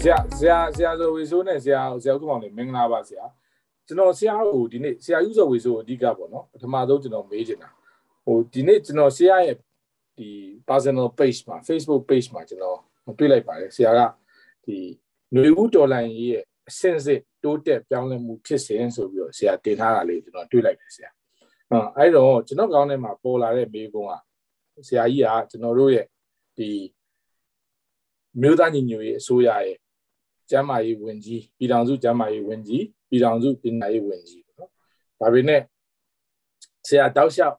ဆရာဆရာဆရာဆိုဝေဆိုးနဲ့ဆရာဆရာဥက္ကမောင်နေမင်္ဂလာပါဆရာကျွန်တော်ဆရာကိုဒီနေ့ဆရာယူဆိုဝေဆိုးအဓိကပေါ့နော်ပထမဆုံးကျွန်တော်မေးချင်တာဟိုဒီနေ့ကျွန်တော်ဆရာရဲ့ ဒီ personal page မှာ Facebook page မှာကျွန်တော်တွေ့လိုက်ပါတယ်ဆရာကဒီຫນွေဦးဒေါ်လာကြီးရဲ့အစင်စစ်တိုးတက်ပြောင်းလဲမှုဖြစ်စဉ်ဆိုပြီးတော့ဆရာတင်ထားတာလေးကျွန်တော်တွေ့လိုက်တယ်ဆရာအဲအဲ့တော့ကျွန်တော်ကောင်းထဲမှာပေါ်လာတဲ့မေးခွန်းကဆရာကြီးကကျွန်တော်တို့ရဲ့ဒီမြို့သားညီညွတ်ရေးအစိုးရရဲ့ကျန်းမာရေးဝန်ကြီးပြည်ထောင်စုကျန်းမာရေးဝန်ကြီးပြည်ထောင်စုပညာရေးဝန်ကြီးပေါ့နော်ဒါပေမဲ့ဆရာတောက်လျှောက်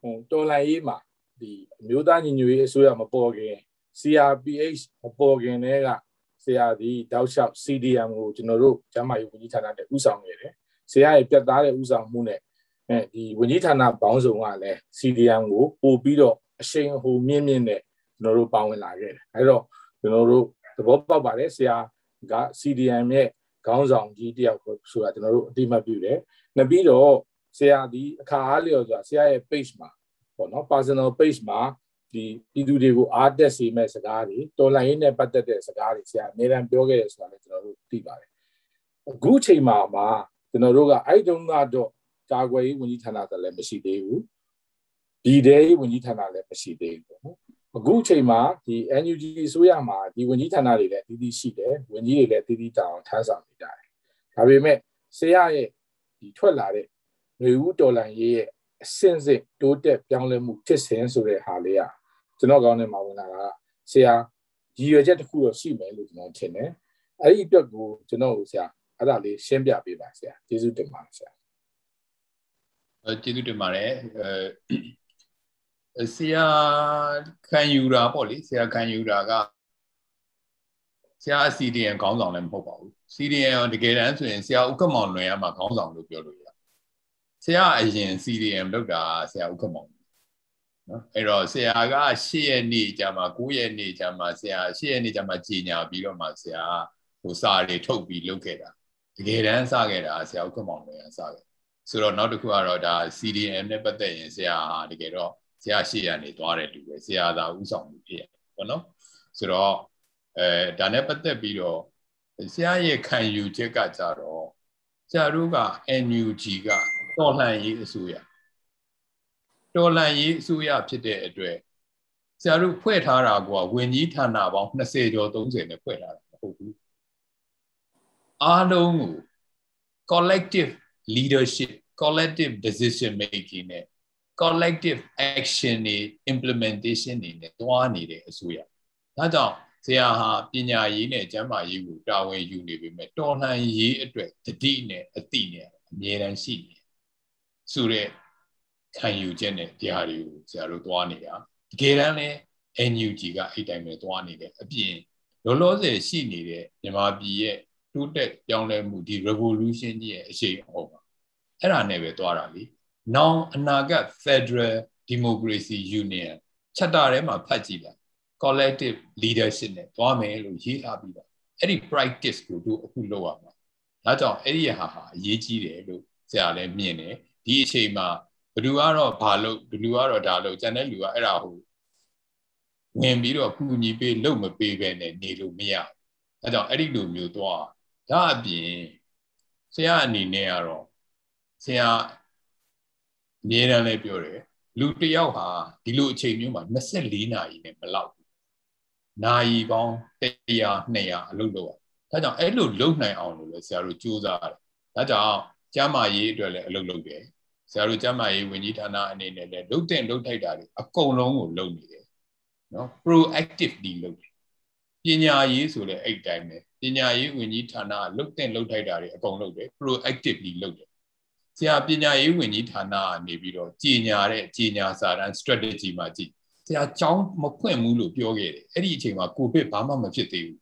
ဟိုတော်လိုင်းရေးမှာ ဒီအမျိုးသားညီညွတ်ရေးအစိုးရမပေါ်ခင် CRPH မပေါ်ခင်တည်းကဆရာဒီတောက်လျှောက် CDM ကိုကျွန်တော်တို့ကျန်းမာရေးဝန်ကြီးဌာနနဲ့ဥဆောင်နေတယ်ဆရာရဲ့ပြတ်သားတဲ့ဥဆောင်မှုနဲ့အဲဒီဝန်ကြီးဌာနပေါင်းစုံကလည်း CDM ကိုပို့ပြီးတော့အရှိန်ဟိုမြင့်မြင့်နဲ့ကျွန်တော်တို့ပါဝင်လာခဲ့တယ်အဲတော့ကျွန်တော်တို့သဘောပေါက်ပါတယ်ဆရာက CDM ရဲ့ခေါင်းဆောင်ကြီးတယောက်ဆိုတာကျွန်တော်တို့အတိမတ်ပြုတယ်။နောက်ပြီးတော့ဆရာဒီအခါအားလျော်ဆိုတာဆရာရဲ့ page မှာ ပေါ့နော် personal page မှာဒီပြည်သူတွေကိုအားတက်စေမဲ့စကားတွေတော်လိုင်းရေးနဲ့ပတ်သက်တဲ့စကားတွေဆရာအများအားပြောခဲ့ရဆိုတာလည်းကျွန်တော်တို့သိပါတယ်။အခုချိန်မှာမှာကျွန်တော်တို့ကအဲ့တုန်းကတော့ကာကွယ်ရေးဝန်ကြီးဌာနကလည်းမရှိသေးဘူး။ဒီတဲ့ရေးဝန်ကြီးဌာနလည်းမရှိသေးဘူးပေါ့နော်အခုအချိန်မှာဒီ NUG အစိုးရမှာဒီဝန်ကြီးဌာနတွေလည်းတည်တည်ရှိတယ်ဝန်ကြီးတွေလည်းတည်တည်တောင်ထမ်းဆောင်နေကြတယ်ဒါပေမဲ့ဆရာရဲ့ဒီထွက်လာတဲ့ຫນွေဦးတော်လန်ရေးရဲ့ အစင်စစ်တိုးတက်ပြောင်းလဲမှုဖြစ်စဉ်ဆိုတဲ့ဟာလေးကကျွန်တော်ကောင်းနေမှာဝင်လာတာကဆရာရည်ရွယ်ချက်တစ်ခုတော့ရှိမယ်လို့ကျွန်တော်ထင်တယ်အဲ့ဒီအတွက်ကိုကျွန်တော်ဆရာအဲ့ဒါလေးရှင်းပြပေးပါဆရာကျေးဇူးတင်ပါတယ်ဆရာအဲကျေးဇူးတင်ပါတယ်အဲဆရာခံယူတာပေါ့လေဆရာခံယူတာကဆရာ CDN ခေါင်းဆောင်လည်းမဟုတ်ပါဘူး CDN တကယ်တမ်းဆိုရင်ဆရာဥက္ကမောင်လွင်ရမှာခေါင်းဆောင်လို့ပြောလို့ရ ဆရာအရင် CDN လောက်တာဆရာဥက္ကမောင်နော်အဲ့တော့ဆရာက8ရက်နေ့ကြာမှ9ရက်နေ့ကြာမှဆရာ8ရက်နေ့ကြာမှကြီးညာပြီးတော့မှဆရာဟိုစာတွေထုတ်ပြီးလုပ်ခဲ့တာတကယ်တမ်းစခဲ့တာဆရာဥက္ကမောင်လွင်ရစခဲ့ဆိုတော့နောက်တစ်ခုကတော့ဒါ CDN နဲ့ပတ်သက်ရင်ဆရာဟာတကယ်တော့ဆရာရှိရနေသွားတဲ့လူပဲဆရာသာဥဆောင်မှုဖြစ်ရပေါ့နော်ဆိုတော့အဲဒါနဲ့ပတ်သက်ပြီးတော့ဆရာရဲ့ခံယူချက်ကကြတော့ဆရာတို့က NUG က တော်လှန်ရေးအစိုးရတော်လှန်ရေးအစိုးရဖြစ်တဲ့အတွက်ဆရာတို့ဖွဲ့ထားတာကဝင်ကြီးဌာနပေါင်း20ကျော်30နဲ့ဖွဲ့ထားတာမဟုတ်ဘူးအားလုံးကို collective leadership collective decision making နဲ့ collective action တွေ implementation တွေနဲ့တွားနေတဲ့အစိုးရဒါကြောင့်ဆရာဟာပညာရေးနဲ့ကျန်းမာရေးကိုတာဝန်ယူနေပေမဲ့တော်လှန်ရေးအတွက်တတိနဲ့အတိနဲ့အမြဲတမ်းရှိနေ ဆိုတဲ့ခံယူချက်နဲ့တရားတွေကိုဆရာတို့တွားနေတာတကယ်တမ်းလဲ NUG ကအဲ့တိုင်းပဲတွားနေတယ်အပြင်လောလောဆယ်ရှိနေတဲ့မြန်မာပြည်ရဲ့တိုးတက်ပြောင်းလဲမှုဒီ revolution ကြီးရဲ့အရှိန်အဟုန်ပါအဲ့ဒါနဲ့ပဲတွားတာလीနောင်အနာဂတ် Federal Democracy Union ချက်တာထဲမှာဖတ်ကြည့်ပါ collective leadership နဲ့တွားမယ်လို့ရေးထားပြီးပါအဲ့ဒီ practice ကိုတို့အခုလုပ်ရမှာဒါကြောင့်အဲ့ဒီဟာဟာအရေးကြီးတယ်လို့ဆရာလည်းမြင်တယ် ဒီအချိန်မှာဘလူကတော့ဘာလို့ဘလူကတော့ဒါလို့ကျန်တဲ့လူကအဲ့ဒါဟုတ်ဝင်ပြီးတော့ကူညီပေးလုပ်မပေးပဲနဲ့နေလို့မရဒါကြောင့်အဲ့ဒီလိုမျိုးသွားဒါအပြင်ဆရာအနေနဲ့ကတော့ဆရာအမြဲတမ်းလည်းပြောတယ်လူတယောက်ဟာဒီလိုအချိန်မျိုးမှာ24နာရီနဲ့မလောက်ဘူး။နာရီပေါင်း100 200အလုပ်လုပ်ရ။ဒါကြောင့်အဲ့လိုလုပ်နိုင်အောင်လို့လည်းဆရာတို့ကြိုးစားတယ်။ဒါကြောင့် ကျမ်းမာရေးအတွက်လည်းအလုပ်လုပ်တယ်။ဆရာတို့ကျမ်းမာရေးဝန်ကြီးဌာနအနေနဲ့လည်းလုပ်တဲ့လုပ်ထိုက်တာတွေအကုန်လုံးကိုလုပ်နေတယ်။နော် proactively လုပ်တယ်။ပညာရေးဆိုလည်းအဲ့တိုင်းပဲ။ပညာရေးဝန်ကြီးဌာနကလုပ်တဲ့လုပ်ထိုက်တာတွေအကုန်လုပ်တယ် proactively လုပ်တယ်ဆရာပညာရေးဝန်ကြီးဌာနကနေပြီးတော့ကြီးညာတဲ့ကြီးညာစာတမ်း strategy မှာကြည့်ဆရာကြောင်းမဖွင့်ဘူးလို့ပြောခဲ့တယ်အဲ့ဒီအချိန်မှာကိုဗစ်ဘာမှမဖြစ်သေးဘူး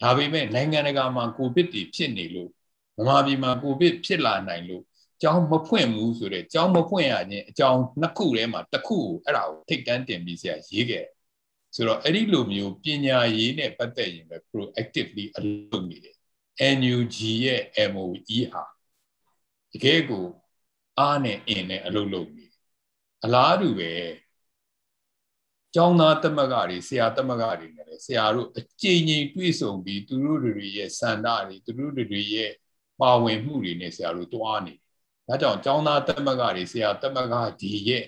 ဒါပေမဲ့နိုင်ငံတကာမှာကိုဗစ်တွေဖြစ်နေလို့ မြန်မာပြည်မှာကိုဗစ်ဖြစ်လာနိုင်လို့ကြောင်းမဖွင့်ဘူးဆိုတော့ကြောင်းမဖွင့်ရခြင်းအကြောင်းနှစ်ခုထဲမှာတစ်ခုကိုအဲ့ဒါကိုထိတ်တန်းတင်ပြီးဆရာရေးခဲ့ဆိုတော့အဲ့ဒီလိုမျိုးပညာရေးနဲ့ပတ်သက်ရင်ပဲ proactively အလုပ်နေတယ် NUG ရဲ့ MOE ဟာတကယ်ကိုအားနဲ့အင်းနဲ့အလုပ်လုပ်နေအလားတူပဲကျောင်းသားတက်မကတွေဆရာတက်မကတွေနဲ့လည်းဆရာတို့အကြိမ်ကြိမ်တွေ့ဆုံပြီးသူတို့တွေရဲ့စန္ဒတွေသူတို့တွေရဲ့ ပါဝင်မှုတွေနဲ့ဆရာတို့တွားနေဒါကြောင့်ကျောင်းသားတက်မကတွေဆရာတက်မကဒီရဲ့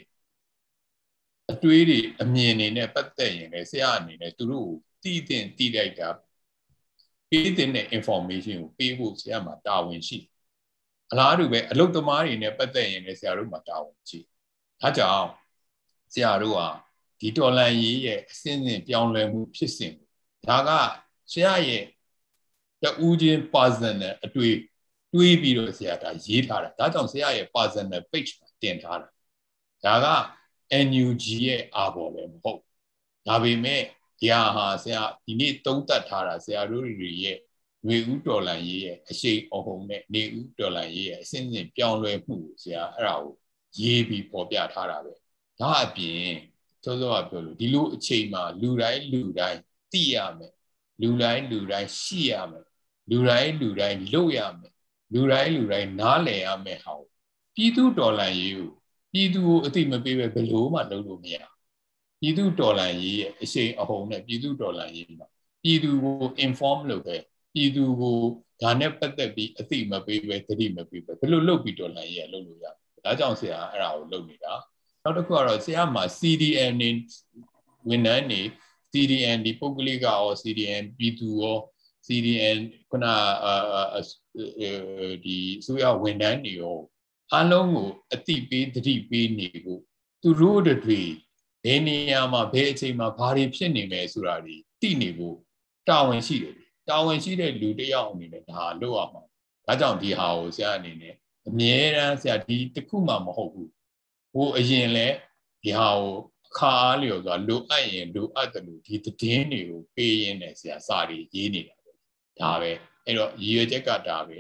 အတွေးတွေအမြင်တွေနဲ့ပတ်သက်ရင်လည်းဆရာအနေနဲ့သူတို့ကိုတည်တင်တည်လိုက်တာပေးတဲ့ information ကိုပေးဖို့ဆရာမှာတာဝန်ရှိအလားတူပဲအလုပ်သမားတွေနဲ့ပတ်သက်ရင်လည်းဆရာတို့မှာတာဝန်ရှိဒါကြောင့်ဆရာတို့ကဒီတော်လန်ရေးရဲ့အစဉ်စဉ်ပြောင်းလဲမှုဖြစ်စဉ်ဒါကဆရာရဲ့တူးချင်း personal အတွေ့ တွေးပြီးတော့ဆရာဒါရေးထားတာဒါကြောင့်ဆရာရဲ့ personal page မှာတင်ထားတာဒါက NUG ရဲ့အာဘော်ပဲမဟုတ်ဒါပေမဲ့ဒီဟာဟာဆရာဒီနေ့သုံးသပ်ထားတာဆရာတို့တွေရဲ့ຫນွေဥတော်လန်ရေးရဲ့အရှိန်အဟုန်နဲ့နေဥတော်လန်ရေးရဲ့အစဉ်စဉ်ပြောင်းလဲမှုကိုဆရာအဲ့ဒါကိုရေးပြီးပေါ်ပြထားတာပဲဒါအပြင်စောစောကပြောလို့ဒီလိုအချိန်မှာလူတိုင်းလူတိုင်းသိရမယ်လူတိုင်းလူတိုင်းရှိရမယ်လူတိုင်းလူတိုင်းလုပ်ရမယ် လူတိုင်းလူတိုင်းနားလည်ရမယ်ဟောပြည်သူတော်လှန်ရေးကိုပြည်သူကိုအတိမပေးပဲဘယ်လို့မှလုပ်လို့မရပြည်သူတော်လှန်ရေးရဲ့အရှိန်အဟုန်နဲ့ပြည်သူတော်လှန်ရေးမှာပြည်သူကို inform လုပ်ပဲပြည်သူကိုဒါနဲ့ပတ်သက်ပြီးအတိမပေးပဲသတိမပေးပဲဘယ်လိုလုပ်ပြီးတော်လှန်ရေးရလုပ်လို့ရဒါကြောင့်ဆရာအဲ့ဒါကိုလုပ်နေတာနောက်တစ်ခုကတော့ဆရာမှာ CDN နေဝန်ထမ်းနေ CDN ဒီပုဂ္ဂလိကရော CDN ပြည်သူရော CDN ခုနဒီဆိုရဝန်ထမ်းတွေရောအလုံးကိုအတိပေးတတိပေးနေဖို့သူတို့တွေဘယ်နေရာမှာဘယ်အချိန်မှာဘာတွေဖြစ်နေမယ်ဆိုတာတွေသိနေဖို့တာဝန်ရှိတယ်တာဝန်ရှိတဲ့လူတယောက်အနေနဲ့ဒါလုပ်ရမှာဒါကြောင့်ဒီဟာကိုဆရာအနေနဲ့အမြဲတမ်းဆရာဒီတစ်ခုမှမဟုတ်ဘူးဟိုအရင်လဲဒီဟာကိုအခါအားလျော်စွာလိုအပ်ရင်လိုအပ်တယ်လို့ဒီသတင်းတွေကိုပေးရင်းနဲ့ဆရာစာတွေရေးနေတာပဲ ဒါပဲအဲ့တော့ရည်ရွယ်ချက်ကဒါပဲ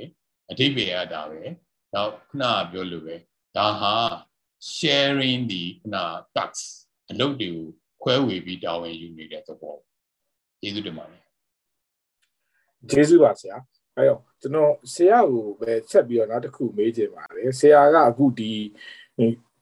အဓိပ္ပာယ်ကဒါပဲနောက်ခုနကပြောလို့ပဲဒါဟာ sharing ဒီခုန tax အလုပ်တွေကိုခွဲဝေပြီးတာဝန်ယူနေတဲ့သဘောကျေးဇူးတင်ပါတယ်ကျေးဇူးပါဆရာအဲ့တော့ကျွန်တော်ဆရာကိုပဲချက်ပြီးတော့နောက်တစ်ခုမေးချင်ပါတယ်ဆရာကအခုဒီ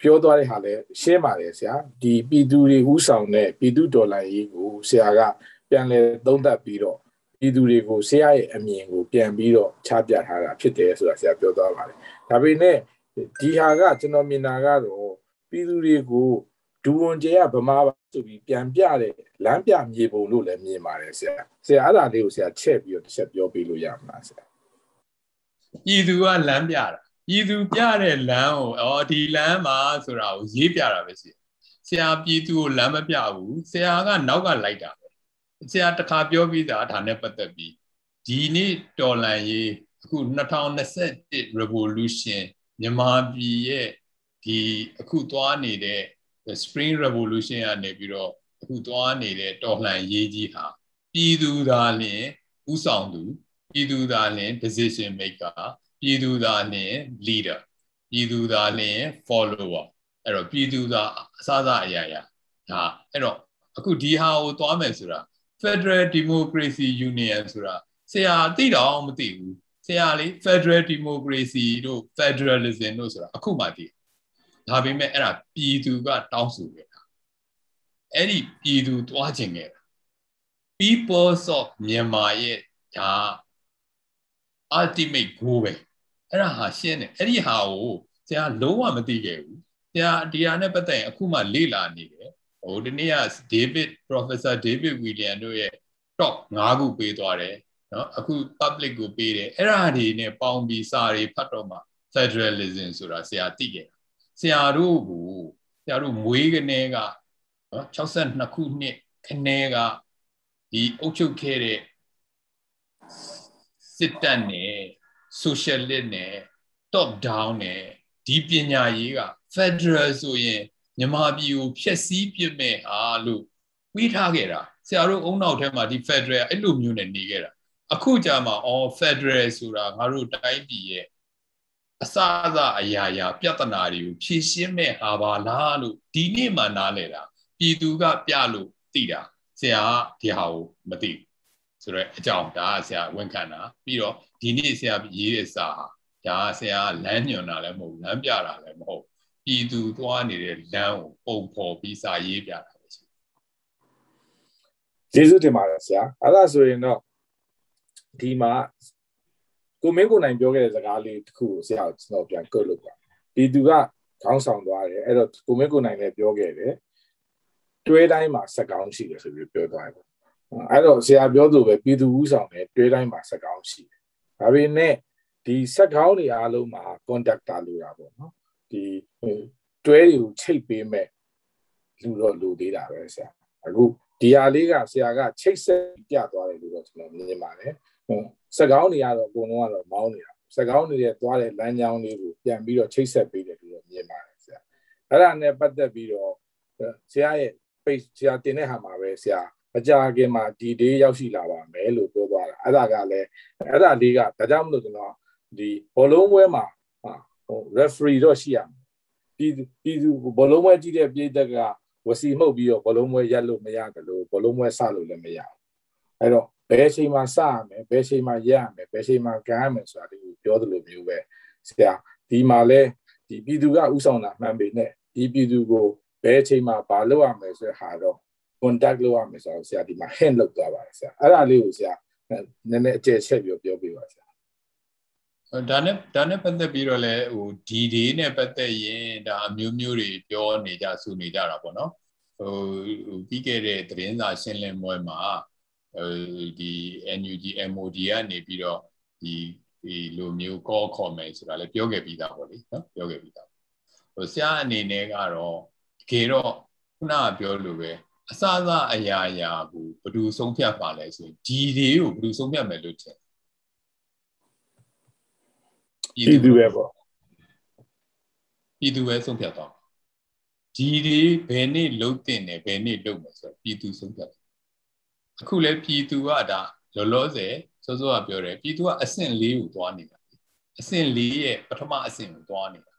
ပြောသွားတဲ့ဟာလဲရှင်းပါတယ်ဆရာဒီပြည်သူတွေဥဆောင်တဲ့ပြည်သူဒေါ်လာရေးကိုဆရာကပြန်လဲသုံးသပ်ပြီးတော့ ပြည်သူတွေကိုဆရာရဲ့အမြင်ကိုပြန်ပြီးတော့ချပြထားတာဖြစ်တယ်ဆိုတာဆရာပြောသွားပါတယ်ဒါပေမဲ့ဒီဟာကကျွန်တော်မြင်တာကတော့ပြည်သူတွေကိုဒူဝန်ကျဲကဗမာပါဆိုပြီးပြန်ပြတဲ့လမ်းပြမြေပုံလို့လည်းမြင်ပါတယ်ဆရာဆရာအဲ့ဒါလေးကိုဆရာချက်ပြီးတော့တစ်ချက်ပြောပြလို့ရမှာဆရာပြည်သူကလမ်းပြတာပြည်သူပြတဲ့လမ်းကိုအော်ဒီလမ်းမှာဆိုတာကိုရေးပြတာပဲရှိဆရာပြည်သူကိုလမ်းမပြဘူးဆရာကနောက်ကလိုက်တာပဲ ဆရာတခါပြောပြီးသားဒါနဲ့ပတ်သက်ပြီးဒီနေ့တော်လန်ရေးအခု2021 revolution မြန်မာပြည်ရဲ့ဒီအခုသွားနေတဲ့ spring revolution ကနေပြီးတော့အခုသွားနေတဲ့တော်လှန်ရေးကြီးဟာပြည်သူသာလျှင်ဥဆောင်သူပြည်သူသာလျှင် decision maker ပြည်သူသာလျှင် leader ပြည်သူသာလျှင် follower အဲ့တော့ပြည်သူသာအစအစအရာရာဒါအဲ့တော့အခုဒီဟာကိုသွားမယ်ဆိုတာ Federal Democracy Union ဆိုတာဆရာသိတော့မသိဘူးဆရာလေ Federal Democracy တို့ Federalism တို့ဆိုတာအခုမှသိဒါပေမဲ့အဲ့ဒါပြည်သူကတောင်းဆိုခဲ့တာအဲ့ဒီပြည်သူတွားခြင်းခဲ့တာ Peoples of Myanmar ရဲ့ဒါ ultimate goal ပဲအဲ့ဒါဟာရှင်းတယ်အဲ့ဒီဟာကိုဆရာလုံးဝမသိခဲ့ဘူးဆရာဒီဟာနဲ့ပတ်သက်ရင်အခုမှလေ့လာနေတယ် ဟိုဒီနေ့က David Professor David William တို့ရဲ့ talk 5ခုပေးသွားတယ်နော်အခု public ကိုပေးတယ်အဲ့ဒါတွေနဲ့ပေါင်းပြီးစာတွေဖတ်တော့မှ federalism ဆိုတာဆရာသိခဲ့ဆရာတို့ကိုဆရာတို့မွေးကနေကနော်62ခုနှစ်ခနေကဒီအုပ်ချုပ်ခဲ့တဲ့စစ်တပ်နဲ့ socialist နဲ့ top down နဲ့ဒီပညာရေးက federal ဆိုရင် မြန်မာပြည်ကိုဖျက်ဆီးပြစ်မဲ့ဟာလို့ပြီးထားခဲ့တာဆရာတို့အုံနောက်ထဲမှာဒီ federal အဲ့လိုမျိုးနဲ့နေခဲ့တာအခုကြာမှာအော် federal ဆိုတာငါတို့တိုင်းပြည်ရဲ့အစအစအရာရာ ပြဿနာတွေကိုဖြေရှင်းမဲ့ဟာပါလားလို့ဒီနေ့မှနားလဲတာပြည်သူကပြလို့သိတာဆရာဒီဟာကိုမသိဆိုတော့အကြောင်းဒါကဆရာဝန်ခံတာပြီးတော့ဒီနေ့ဆရာရေးတဲ့စာဟာဒါဆရာလမ်းညွှန်တာလည်းမဟုတ်လမ်းပြတာလည်းမဟုတ် ပြည်သူသွားနေတဲ့လမ်းကိုပုံဖော်ပြီးစာရေးပြတာပဲရှိကျေးဇူးတင်ပါတယ်ဆရာအဲ့ဒါဆိုရင်တော့ဒီမှာကိုမင်းကိုနိုင်ပြောခဲ့တဲ့စကားလေးတစ်ခုကိုဆရာကျွန်တော်ပြန်ကုတ်လို့ပါပြည်သူကခေါင်းဆောင်သွားတယ်အဲ့တော့ကိုမင်းကိုနိုင်လည်းပြောခဲ့တယ်တွဲတိုင်းမှာစက်ကောင်းရှိတယ်ဆိုပြီးပြောသွားတယ်အဲ့တော့ဆရာပြောသူပဲပြည်သူဦးဆောင်တယ်တွဲတိုင်းမှာစက်ကောင်းရှိတယ်ဒါပေမဲ့ဒီစက်ကောင်းတွေအားလုံးမှာ contactor လိုတာပေါ့နော် ဒီတွဲတွေကိုချိတ်ပေးမဲ့လူတော့လူသေးတာပဲဆရာအခုဒီဟာလေးကဆရာကချိတ်ဆက်ပြသွားတယ်လို့တော့ကျွန်တော်မြင်ပါတယ်ဟုတ်စက်ကောင်းတွေကတော့အကုန်လုံးကတော့မောင်းနေတာစက်ကောင်းတွေရဲ့သွားတဲ့လမ်းကြောင်းလေးကိုပြန်ပြီးတော့ချိတ်ဆက်ပေးတယ်လို့တော့မြင်ပါတယ်ဆရာအဲ့ဒါနဲ့ပတ်သက်ပြီးတော့ဆရာရဲ့ page ဆရာတင်တဲ့ဟာမှာပဲဆရာမကြခင်မှာဒီ day ရောက်ရှိလာပါမယ်လို့ပြောသွားတာအဲ့ဒါကလည်းအဲ့ဒါလေးကဒါကြောင့်မလို့ကျွန်တော်ဒီဘောလုံးပွဲမှာ ဟို referee တော့ရှိရမယ်ပြည်ပြည်သူဘောလုံးပွဲကြည့်တဲ့ပြည်သက်ကဝစီမှုတ်ပြီးတော့ဘောလုံးပွဲရက်လို့မရတယ်လို့ဘောလုံးပွဲစလို့လည်းမရဘူးအဲ့တော့ဘယ်ချိန်မှာစရမယ်ဘယ်ချိန်မှာရက်ရမယ်ဘယ်ချိန်မှာကမ်းရမယ်ဆိုတာဒီပြောသလိုမျိုးပဲဆရာဒီမှာလဲဒီပြည်သူကဥဆောင်တာမှန်ပေနဲ့ဒီပြည်သူကိုဘယ်ချိန်မှာဘာလုပ်ရမယ်ဆိုတဲ့ဟာတော့ contact လုပ်ရမယ်ဆိုတော့ဆရာဒီမှာ hint လုပ်သွားပါတယ်ဆရာအဲ့ဒါလေးကိုဆရာနည်းနည်းအကျယ်ချက်ပြောပြောပြပါဆရာ ဒါနဲ့ဒါနဲ့ပတ်သက်ပြီးတော့လဲဟိုဒီဒီနဲ့ပတ်သက်ရင်ဒါအမျိုးမျိုးတွေပြောနေကြဆူနေကြတာပေါ့နော်ဟိုပြီးခဲ့တဲ့သတင်းစာရှင်းလင်းပွဲမှာဒီ NUG MOD ကနေပြီးတော့ဒီဒီလိုမျိုး call ခေါ်မယ်ဆိုတာလည်းပြောခဲ့ပြီးသားပေါ့လေနော်ပြောခဲ့ပြီးသားဟိုဆရာအနေနဲ့ကတော့တကယ်တော့ခုနကပြောလို့ပဲအစအစအရာရာကိုဘယ်သူဆုံးဖြတ်ပါလဲဆိုရင်ဒီတွေကိုဘယ်သူဆုံးဖြတ်မယ်လို့ထင် ပြည်သူပဲပေါ့ပြည်သူပဲဆုံးဖြတ်တော့ဒီတွေဘယ်နေ့လုံးတင်တယ်ဘယ်နေ့လုံးမယ်ဆိုတော့ပြည်သူဆုံးဖြတ်အခုလဲပြည်သူကဒါလောလောဆယ်စောစောကပြောတယ်ပြည်သူကအဆင့်၄ကိုသွားနေတာအဆင့်၄ရဲ့ပထမအဆင့်ကိုသွားနေတာ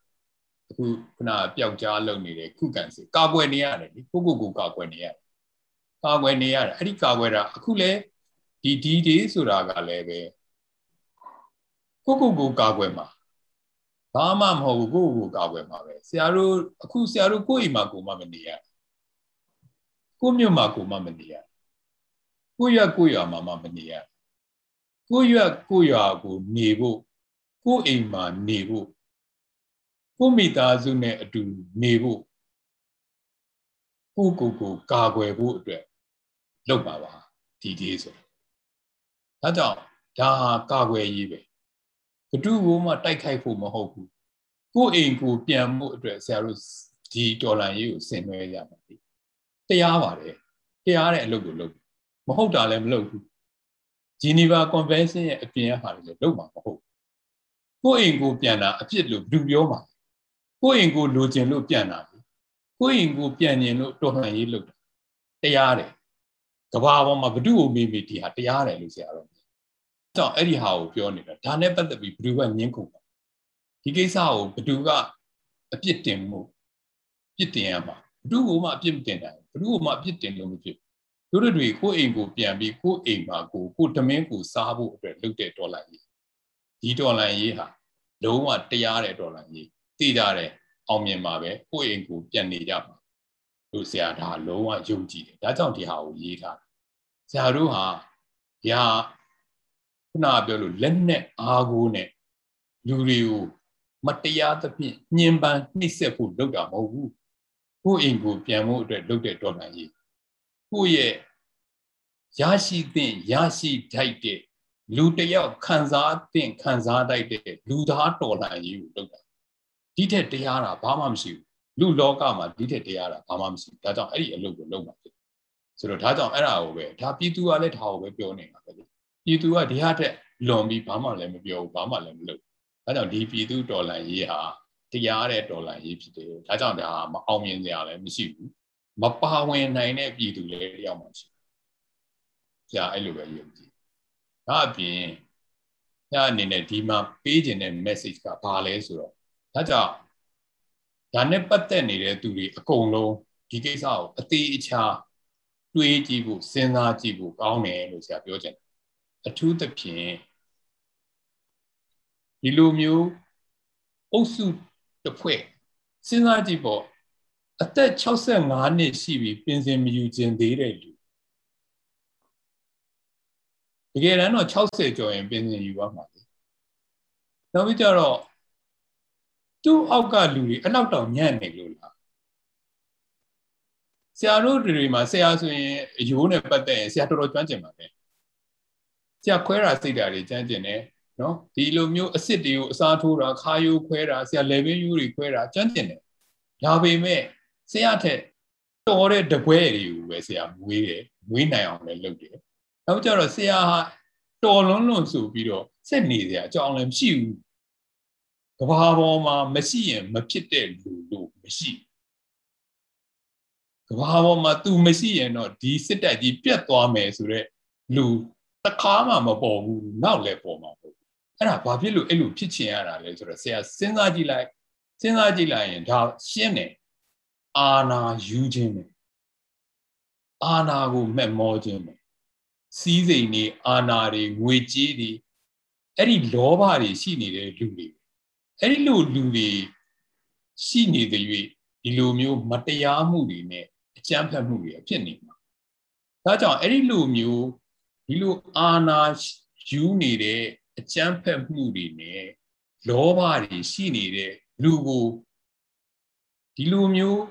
အခုခုနပျောက်ကြားလုံနေတဲ့ခုကန်စီကာကွယ်နေရတယ်လေကိုကိုကိုကာကွယ်နေရတယ်ကာကွယ်နေရတယ်အဲ့ဒီကာကွယ်တာအခုလဲဒီဒီဒေးဆိုတာကလည်းပဲ ကိုကိုကိုကာကွယ်မှာဘာမှမဟုတ်ဘူးကိုကိုကိုကာကွယ်မှာပဲဆရာတို့အခုဆရာတို့ကိုယ့်အိမ်မှာကိုမှမနေရကိုမြို့မှာကိုမှမနေရကိုရွက်ကိုရွာမှာမှမနေရကိုရွက်ကိုရွာကိုနေဖို့ကိုအိမ်မှာနေဖို့ကိုမိသားစုနဲ့အတူနေဖို့ကိုကိုကိုကာကွယ်ဖို့အတွက်လုပ်ပါပါဒီဒီဆိုဒါကြောင့်ဒါဟာကာကွယ်ရေးပဲ ဘသူ့ကိုမှတိုက်ခိုက်ဖို့မဟုတ်ဘူးကိုအိမ်ကိုပြန်မှုအတွက်ဆရာတို့ဒီတော်လန်ရေးကိုဆင်နွှဲရပါပြီတရားပါတယ်တရားတဲ့အလုပ်ကိုလုပ်မဟုတ်တာလည်းမလုပ်ဘူးဂျီနီဗာကွန်ဗင်းရှင်းရဲ့အပြင်အဟာတွေလည်းလုပ်မှာမဟုတ်ကိုအိမ်ကိုပြန်တာအဖြစ်လို့ဘယ်သူပြောမှာကိုအိမ်ကိုလိုချင်လို့ပြန်တာကိုအိမ်ကိုပြန်ရင်လို့တော်လှန်ရေးလုပ်တာတရားတယ်ကဘာပေါ်မှာဘ누구ကိုမေးမေးဒီဟာတရားတယ်လို့ဆရာတော် ကြောင့်အဲ့ဒီဟာကိုပြောနေတာဒါနဲ့ပတ်သက်ပြီးဘယ်သူကငင်းခုပါဒီကိစ္စကိုဘယ်သူကအပြစ်တင်မှုပြစ်တင်ရမှာဘယ်သူ့မှအပြစ်မတင်နိုင်ဘူးဘယ်သူ့မှအပြစ်တင်လို့မဖြစ်တို့တွေကိုအိမ်ကိုပြန်ပြီးကိုအိမ်မှာကိုကိုတမင်းကိုစားဖို့အတွက်လုပ်တဲ့ဒေါ်လာကြီးဒီဒေါ်လာကြီးဟာလုံးဝတရားတဲ့ဒေါ်လာကြီးသိကြတယ်အောင်မြင်ပါပဲကိုအိမ်ကိုပြန်နေကြပါတို့ဆရာဒါလုံးဝယုံကြည်တယ်ဒါကြောင့်ဒီဟာကိုရေးထားဆရာတို့ဟာညာ ခုနပြောလို့လက်နဲ့အားကိုးနဲ့လူတွေကိုမတရားသဖြင့်ညှဉ်းပန်းနှိပ်စက်ဖို့လုပ်တာမဟုတ်ဘူးကိုအိမ်ကိုပြန်ဖို့အတွက်လုပ်တဲ့တော်လှန်ရေးကိုရဲ့ရရှိသင့်ရရှိထိုက်တဲ့လူတယောက်ခံစားသင့်ခံစားတိုက်တဲ့လူသားတော်လှန်ရေးကိုလုပ်တာဒီထက်တရားတာဘာမှမရှိဘူးလူလောကမှာဒီထက်တရားတာဘာမှမရှိဘူးဒါကြောင့်အဲ့ဒီအလုပ်ကိုလုပ်မှာဖြစ်ဆိုတော့ဒါကြောင့်အဲ့ဒါကိုပဲဒါပြည်သူကလည်းဒါကိုပဲပြောနေတာပဲ ပြည်သူကဒီဟာတက်လွန်ပြီးဘာမှလည်းမပြောဘူးဘာမှလည်းမလုပ်ဒါကြောင့်ဒီပြည်သူတော်လှန်ရေးဟာတရားတဲ့တော်လှန်ရေးဖြစ်တယ်ဒါကြောင့်ဒါမအောင်မြင်စရာလည်းမရှိဘူးမပါဝင်နိုင်တဲ့ပြည်သူလည်းတယောက်မှရှိကြာအဲ့လိုပဲယုံကြည်ဒါအပြင်ညအနေနဲ့ဒီမှာပေးခြင်းတဲ့ message ကဘာလဲဆိုတော့ဒါကြောင့်ဒါနဲ့ပတ်သက်နေတဲ့သူတွေအကုန်လုံးဒီကိစ္စကိုအသေးအချာတွေးကြည့်ဖို့စဉ်းစားကြည့်ဖို့ကောင်းတယ်လို့ဆရာပြောချင်တယ် အထူးသဖြင့်ဒီလိုမျိုးအုပ်စုတစ်ဖွဲ့စဉ်းစားကြည့်ပေါ့အသက်65နှစ်ရှိပြီပင်စင်မယူခြင်းသေးတဲ့လူတကယ်တမ်းတော့60ကျော်ရင်ပင်စင်ယူရမှာလေနောက်ပြီးကြတော့သူ့အောက်ကလူတွေအဲ့လောက်တောင်ညံ့နေလို့လားဆရာတို့တွေမှာဆရာဆိုရင်အယိုးနဲ့ပတ်သက်ရင်ဆရာတော်တော်ကျွမ်းကျင်ပါပဲ ဆရာခွဲတာစိတ်ဓာတ်တွေကျွမ်းကျင်တယ်နော်ဒီလိုမျိုးအစ်စ်တွေကိုအစားထိုးတာခါယိုးခွဲတာဆရာ level ယူတွေခွဲတာကျွမ်းကျင်တယ်ဒါပေမဲ့ဆရာထက်တော်တဲ့တပွဲတွေကိုပဲဆရာမွေးတယ်မွေးနိုင်အောင်လည်းလုပ်တယ်နောက်ကြတော့ဆရာဟာတော်လွန်းလွန်းဆိုပြီးတော့စက်နေစရာအကြောင်းလည်းမရှိဘူးကဘာပေါ်မှာမရှိရင်မဖြစ်တဲ့လူလို့မရှိကဘာပေါ်မှာ तू မရှိရင်တော့ဒီစစ်တပ်ကြီးပြတ်သွားမယ်ဆိုတော့လူ တခါမှမပေါ်ဘူးနောက်လည်းပေါ်မှာမဟုတ်ဘူးအဲ့ဒါဘာဖြစ်လို့အဲ့လိုဖြစ်ချင်ရတာလဲဆိုတော့ဆရာစဉ်းစားကြည့်လိုက်စဉ်းစားကြည့်လိုက်ရင်ဒါရှင်းတယ်အာနာယူခြင်းနဲ့အာနာကိုမဲ့မောခြင်းနဲ့စီးစိမ်တွေအာနာတွေငွေကြေးတွေအဲ့ဒီလောဘတွေရှိနေတဲ့လူတွေအဲ့ဒီလိုလူတွေရှိနေတဲ့၍ဒီလိုမျိုးမတရားမှုတွေနဲ့အကြမ်းဖက်မှုတွေဖြစ်နေမှာဒါကြောင့်အဲ့ဒီလိုမျိုး ဒီလိုအာနာယူနေတဲ့အကြမ်းဖက်မှုတွေနဲ့လောဘတွေရှိနေတဲ့လူကိုဒီလိုမျိုး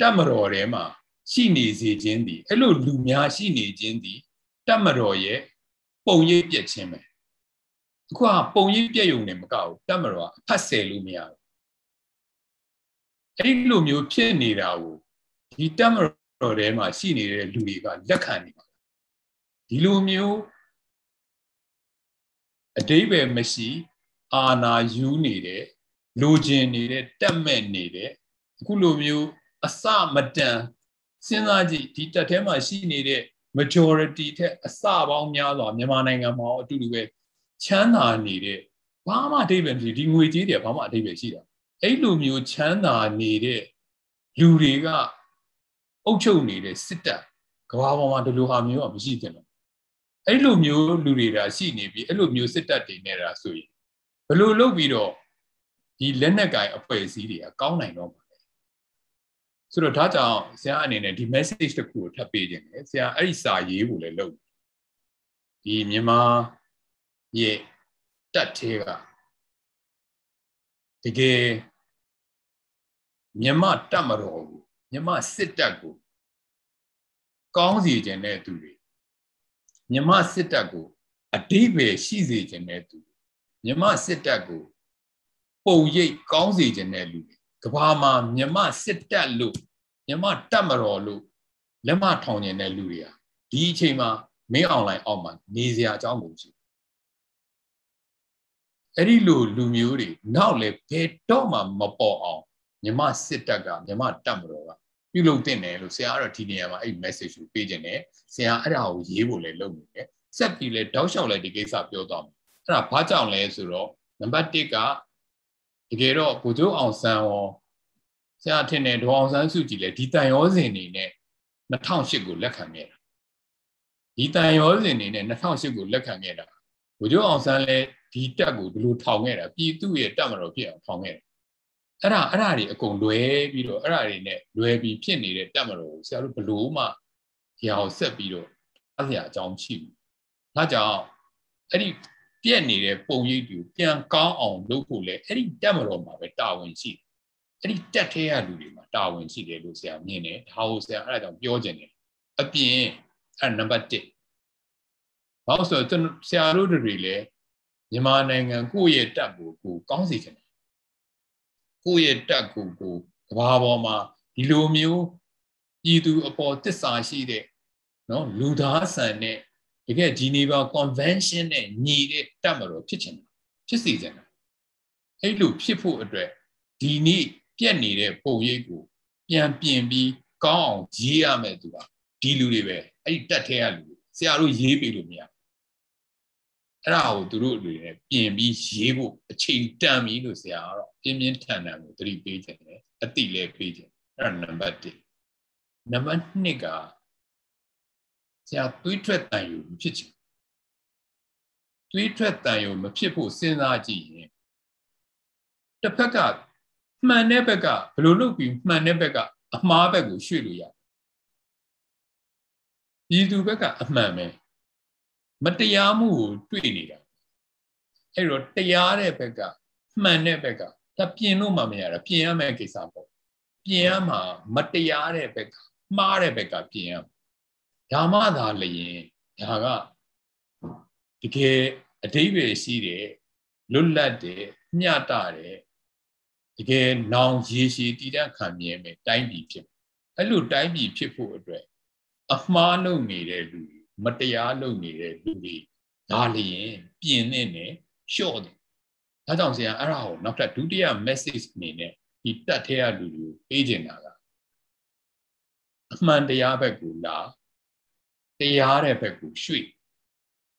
တတ်မတော်ထဲမှာရှိနေစေခြင်းသည်အဲ့လိုလူများရှိနေခြင်းသည်တတ်မတော်ရဲ့ပုံရိပ်ပြက်ခြင်းပဲအခုကပုံရိပ်ပြက်ယုံနေမကဘူးတတ်မတော်ကဖတ်ဆယ်လို့မရဘူးအဲ့ဒီလိုမျိုးဖြစ်နေတာကိုဒီတတ်မတော်ထဲမှာရှိနေတဲ့လူတွေကလက်ခံနေပါ ဒီလိုမျိုးအတိဘယ်မရှိ အာနာယူနေတဲ့လိုချင်နေတဲ့တက်မဲ့နေတဲ့အခုလိုမျိုးအစမတန်စဉ်းစားကြည့်ဒီတက်ထဲမှာရှိနေတဲ့ majority ထက်အစပေါင်းများစွာမြန်မာနိုင်ငံမှာအတူတူပဲချမ်းသာနေတဲ့ဘာမှအတိတ်ပဲမရှိဒီငွေကြေးတွေဘာမှအတိတ်ပဲရှိတာအဲ့လိုမျိုးချမ်းသာနေတဲ့လူတွေကအုပ်ချုပ်နေတဲ့စစ်တပ်ကဘာပေါ်မှာဒီလိုဟာမျိုးကမရှိသင့်တော့ အဲ့လိုမျိုးလူတွေဒါရှိနေပြီအဲ့လိုမျိုးစစ်တပ်တွေနေတာဆိုရင်ဘယ်လိုလုပ်ပြီးတော့ဒီလက်နက်ကင်အဖွဲ့အစည်းတွေကကောင်းနိုင်တော့ဆိုတော့ဒါကြောင့်ဆရာအနေနဲ့ဒီ message တစ်ခုကိုထပ်ပေးခြင်းတယ်ဆရာအဲ့ဒီစာရေးဖို့လည်းလုပ်ဒီမြန်မာရဲ့တက်သေးကတကယ်မြန်မာတက်မတော်ဘူးမြန်မာစစ်တပ်ကိုကောင်းစီခြင်းတဲ့သူတွေ မြန်မာစစ်တပ်ကိုအတိပယ်ရှိစေခြင်းတဲ့သူမြန်မာစစ်တပ်ကိုပုံရိပ်ကောင်းစေခြင်းတဲ့လူတွေကဘာမှာမြမစစ်တပ်လို့မြမတပ်မတော်လို့လက်မထောင်နေတဲ့လူတွေဟာဒီအချိန်မှာမင်းအွန်လိုင်းအောက်မှာနေစရာအကြောင်းကိုရှိအဲ့ဒီလိုလူမျိုးတွေနောက်လည်းဘယ်တော့မှမပေါ်အောင်မြမစစ်တပ်ကမြမတပ်မတော်က ပြုလုပ်တင်တယ်လို့ဆရာကတော့ဒီနေရာမှာအဲ့ message ကိုပေးခြင်းနဲ့ဆရာအဲ့ဒါကိုရေးဖို့လည်းလုပ်နေတယ်ဆက်ပြီးလဲတောက်လျှောက်လဲဒီကိစ္စပြောသွားမယ်အဲ့ဒါဘာကြောင့်လဲဆိုတော့နံပါတ်1ကတကယ်တော့ဗိုလ်ချုပ်အောင်ဆန်းရောဆရာထင်တယ်ဒေါအောင်ဆန်းစုကြည်လည်းဒီတန်ရောစင်နေနဲ့2008ကိုလက်ခံခဲ့တာဒီတန်ရောစင်နေနဲ့2008ကိုလက်ခံခဲ့တာဗိုလ်ချုပ်အောင်ဆန်းလည်းဒီတက်ကိုဘယ်လိုထောင်ခဲ့တာပြည်သူရဲ့တက်မတော်ဖြစ်အောင်ထောင်ခဲ့တယ် အဲ့ဒါအဲ့ဒါတွေအကုန်လွဲပြီးတော့အဲ့ဒါတွေနဲ့လွဲပြီးဖြစ်နေတဲ့တက်မတော်ကိုဆရာတို့ဘလို့မှဒီဟာကိုဆက်ပြီးတော့အားစရာအကြောင်းရှိဘူးဒါကြောင့်အဲ့ဒီပြက်နေတဲ့ပုံရိပ်တွေပြန်ကောင်းအောင်လုပ်ဖို့လဲအဲ့ဒီတက်မတော်မှာပဲတာဝန်ရှိတယ်အဲ့ဒီတက်ထဲရလူတွေမှာတာဝန်ရှိတယ်လို့ဆရာမြင်တယ်ဒါကိုဆရာအဲ့ဒါကြောင့်ပြောခြင်းတယ်အပြင်အဲ့နံပါတ်1ဘာလို့ဆိုတော့ဆရာတို့တွေလည်းမြန်မာနိုင်ငံကိုယ့်ရဲ့တက်ကိုကိုကောင်းစေချင်တယ် ကိုယ့်ရဲ့တက်ကိုကိုကဘာပေါ်မှာဒီလိုမျိုးပြည်သူအပေါ်တစ္ဆာရှိတဲ့နော်လူသားဆန်တဲ့တကယ်ဂျီနီဗာ convention နဲ့ညီတဲ့တက်မလို့ဖြစ်ချင်တာဖြစ်စီချင်တာအဲ့လိုဖြစ်ဖို့အတွက်ဒီနေ့ပြက်နေတဲ့ပုံရိပ်ကိုပြန်ပြင်ပြီးကောင်းအောင်ရေးရမယ်သူကဒီလူတွေပဲအဲ့ဒီတက်ထဲရလူဆရာတို့ရေးပေးလို့မရ အဲ့ဒါကိုသူတို့တွေနဲ့ပြင်ပြီးရေးဖို့အချိန်တန်ပြီလို့ဆရာကတော့ပြင်းပြင်းထန်ထန်ကိုသတိပေးခြင်းတယ်အတိလည်းပေးခြင်းအဲ့ဒါနံပါတ်1နံပါတ်2ကဆရာသွေးထွက်တန်ယူမဖြစ်ချင်သွေးထွက်တန်ယူမဖြစ်ဖို့စဉ်းစားကြည့်ရင်တစ်ဖက်ကမှန်တဲ့ဘက်ကဘယ်လိုလုပ်ပြီးမှန်တဲ့ဘက်ကအမှားဘက်ကိုရွှေ့လို့ရတယ်ပြည်သူဘက်ကအမှန်ပဲ မတရားမှုကိုတွေ့နေတာအဲ့တော့တရားတဲ့ဘက်ကမှန်တဲ့ဘက်ကဒါပြင်လို့မှမရတာပြင်ရမယ့်ကိစ္စပေါ့ပြင်ရမှာမတရားတဲ့ဘက်ကမှားတဲ့ဘက်ကပြင်ရဒါမှသာလျင်ဒါကတကယ်အတိပ္ပယ်ရှိတယ်လွတ်လပ်တယ်မျှတတယ်တကယ်နောင်ရေရှည်တည်တံ့ခံမြဲမယ်တိုင်းပြည်ဖြစ်အဲ့လိုတိုင်းပြည်ဖြစ်ဖို့အတွက်အမှားလုပ်နေတဲ့လူ မတရားလုပ်နေတဲ့လူတွေဒါလျင်ပြင်နေတယ်လျှော့တယ်ဒါကြောင့်ဆရာအဲ့ဒါကိုနောက်ထပ်ဒုတိယ message အနေနဲ့ဒီတတ်ထဲရလူတွေကိုပေးချင်တာကအမှန်တရားဘက်ကိုလာတရားတဲ့ဘက်ကိုရွှေ့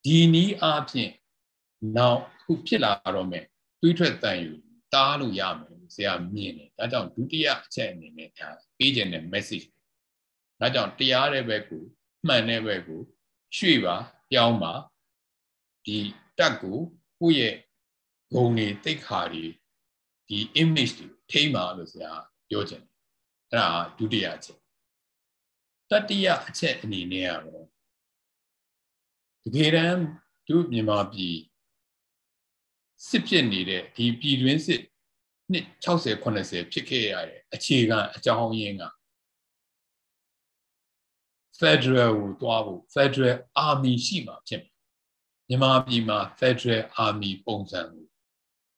ဒီနည်းအားဖြင့်နောက်ခုဖြစ်လာတော့မယ်တွေးထွက်တန်ယူတားလို့ရမယ်ဆရာမြင်တယ်ဒါကြောင့်ဒုတိယအချက်အနေနဲ့ဒါပေးခြင်းတဲ့ message ဒါကြောင့်တရားတဲ့ဘက်ကိုမှန်တဲ့ဘက်ကို ရွှေ့ပါပြောင်းပါဒီတက်ကိုကိုယ့်ရဲ့ဂုံတွေတိတ်ခါတွေဒီ image တွေထိမ့်ပါလို့ဆရာပြောခြင်းအဲ့ဒါဒုတိယအချက်တတိယအချက်အနေနဲ့ကတော့တကယ်တမ်းတို့မြန်မာပြည်စစ်ဖြစ်နေတဲ့ဒီပြည်တွင်းစစ်နှစ်60 80ဖြစ်ခဲ့ရတဲ့အခြေခံအကြောင်းရင်းက Federal ကိုတွားဖို့ Federal Army ရှိမှဖြစ်မယ်မြန်မာပြည်မှာ Federal Army ပုံစံကို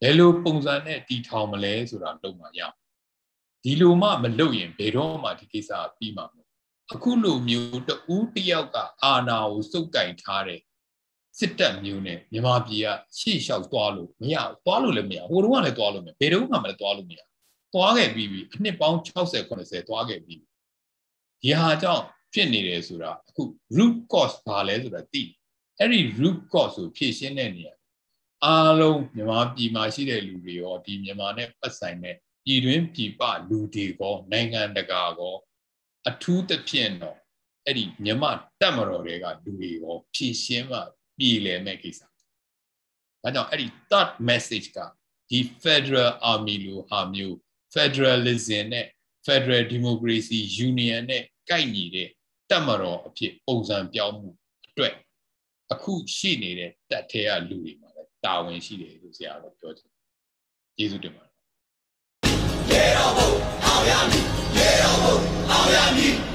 ဘယ်လိုပုံစံနဲ့တည်ထောင်မလဲဆိုတာလုပ်မှရအောင်ဒီလိုမှမလုပ်ရင်ဘယ်တော့မှဒီကိစ္စပြီးမှာမဟုတ်အခုလိုမျိုးတူးတယောက်ကအာဏာကိုစုပ်ကင်ထားတဲ့စစ်တပ်မျိုးနဲ့မြန်မာပြည်ကရှေ့လျှောက်သွားလို့မရဘူးသွားလို့လည်းမရဟိုတုန်းကလည်းသွားလို့မရဘယ်တုန်းကမှလည်းသွားလို့မရသွားခဲ့ပြီးပြီအနှစ်ပေါင်း60 80သွားခဲ့ပြီးဒီဟာကြောင့် ဖြစ်နေတယ်ဆိုတာအခု root cause ဘာလဲဆိုတာသိအဲ့ဒီ root cause ကိုဖြည့်ရှင်းတဲ့နေရာအားလုံးမြန်မာပြည်မှာရှိတဲ့လူတွေရောဒီမြန်မာနဲ့ပတ်ဆိုင်တဲ့ပြည်တွင်းပြည်ပလူတွေကောနိုင်ငံတကာကောအထူးသဖြင့်တော့အဲ့ဒီမြမတက်မတော်တွေကလူတွေရောဖြည့်ရှင်းမှပြည်လည်မဲ့ကိစ္စဒါကြောင့်အဲ့ဒီ third message ကဒီ Federal Army လိုဟာမျိုး Federalism နဲ့ Federal Democracy Union နဲ့ကိုက်ညီတဲ့ တက်မတော်အဖြစ်ပုံစံပြောင်းမှုအတွက်အခုရှိနေတဲ့တက်ထဲကလူတွေမှာလည်းတာဝန်ရှိတယ်လို့ဆရာကပြောချင်ကျေးဇူးတင်ပါတယ်ရေတော်ဘုံအောင်ရမည်ရေတော်ဘုံအောင်ရမည်